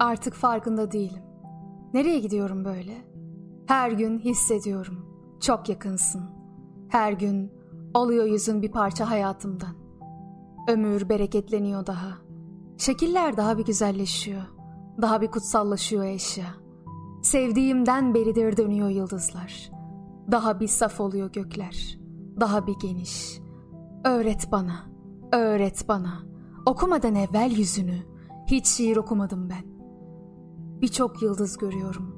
Artık farkında değilim. Nereye gidiyorum böyle? Her gün hissediyorum. Çok yakınsın. Her gün oluyor yüzün bir parça hayatımdan. Ömür bereketleniyor daha. Şekiller daha bir güzelleşiyor. Daha bir kutsallaşıyor eşya. Sevdiğimden beridir dönüyor yıldızlar. Daha bir saf oluyor gökler. Daha bir geniş. Öğret bana, öğret bana. Okumadan evvel yüzünü. Hiç şiir okumadım ben. Birçok yıldız görüyorum.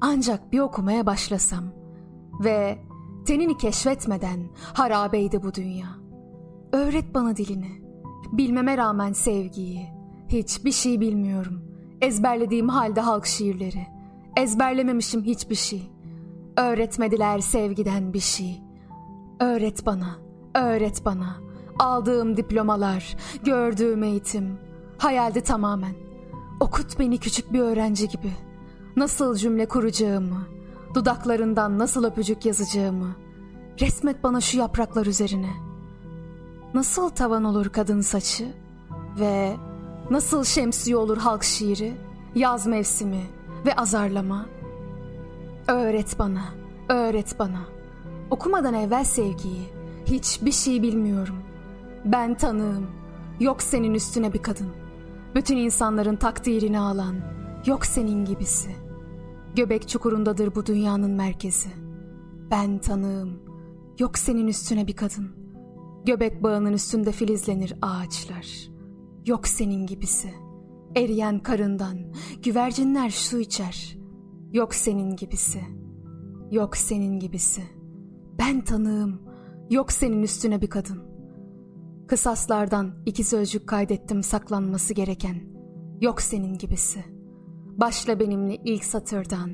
Ancak bir okumaya başlasam ve tenini keşfetmeden harabeydi bu dünya. Öğret bana dilini. Bilmeme rağmen sevgiyi. Hiçbir şey bilmiyorum. Ezberlediğim halde halk şiirleri. Ezberlememişim hiçbir şey. Öğretmediler sevgiden bir şey. Öğret bana, öğret bana. Aldığım diplomalar, gördüğüm eğitim. Hayaldi tamamen. Okut beni küçük bir öğrenci gibi. Nasıl cümle kuracağımı, dudaklarından nasıl öpücük yazacağımı. Resmet bana şu yapraklar üzerine. Nasıl tavan olur kadın saçı ve nasıl şemsiye olur halk şiiri, yaz mevsimi ve azarlama. Öğret bana, öğret bana. Okumadan evvel sevgiyi, hiçbir şey bilmiyorum. Ben tanığım, yok senin üstüne bir kadın. Bütün insanların takdirini alan, yok senin gibisi. Göbek çukurundadır bu dünyanın merkezi. Ben tanığım, yok senin üstüne bir kadın. Göbek bağının üstünde filizlenir ağaçlar. Yok senin gibisi. Eriyen karından güvercinler su içer. Yok senin gibisi. Yok senin gibisi. Ben tanığım, yok senin üstüne bir kadın. Kısaslardan iki sözcük kaydettim saklanması gereken. Yok senin gibisi. Başla benimle ilk satırdan,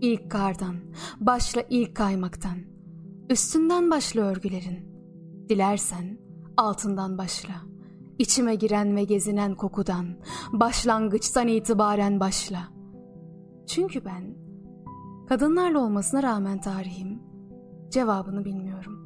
ilk kardan, başla ilk kaymaktan. Üstünden başla örgülerin. Dilersen altından başla. İçime giren ve gezinen kokudan, başlangıçtan itibaren başla. Çünkü ben kadınlarla olmasına rağmen tarihim cevabını bilmiyorum.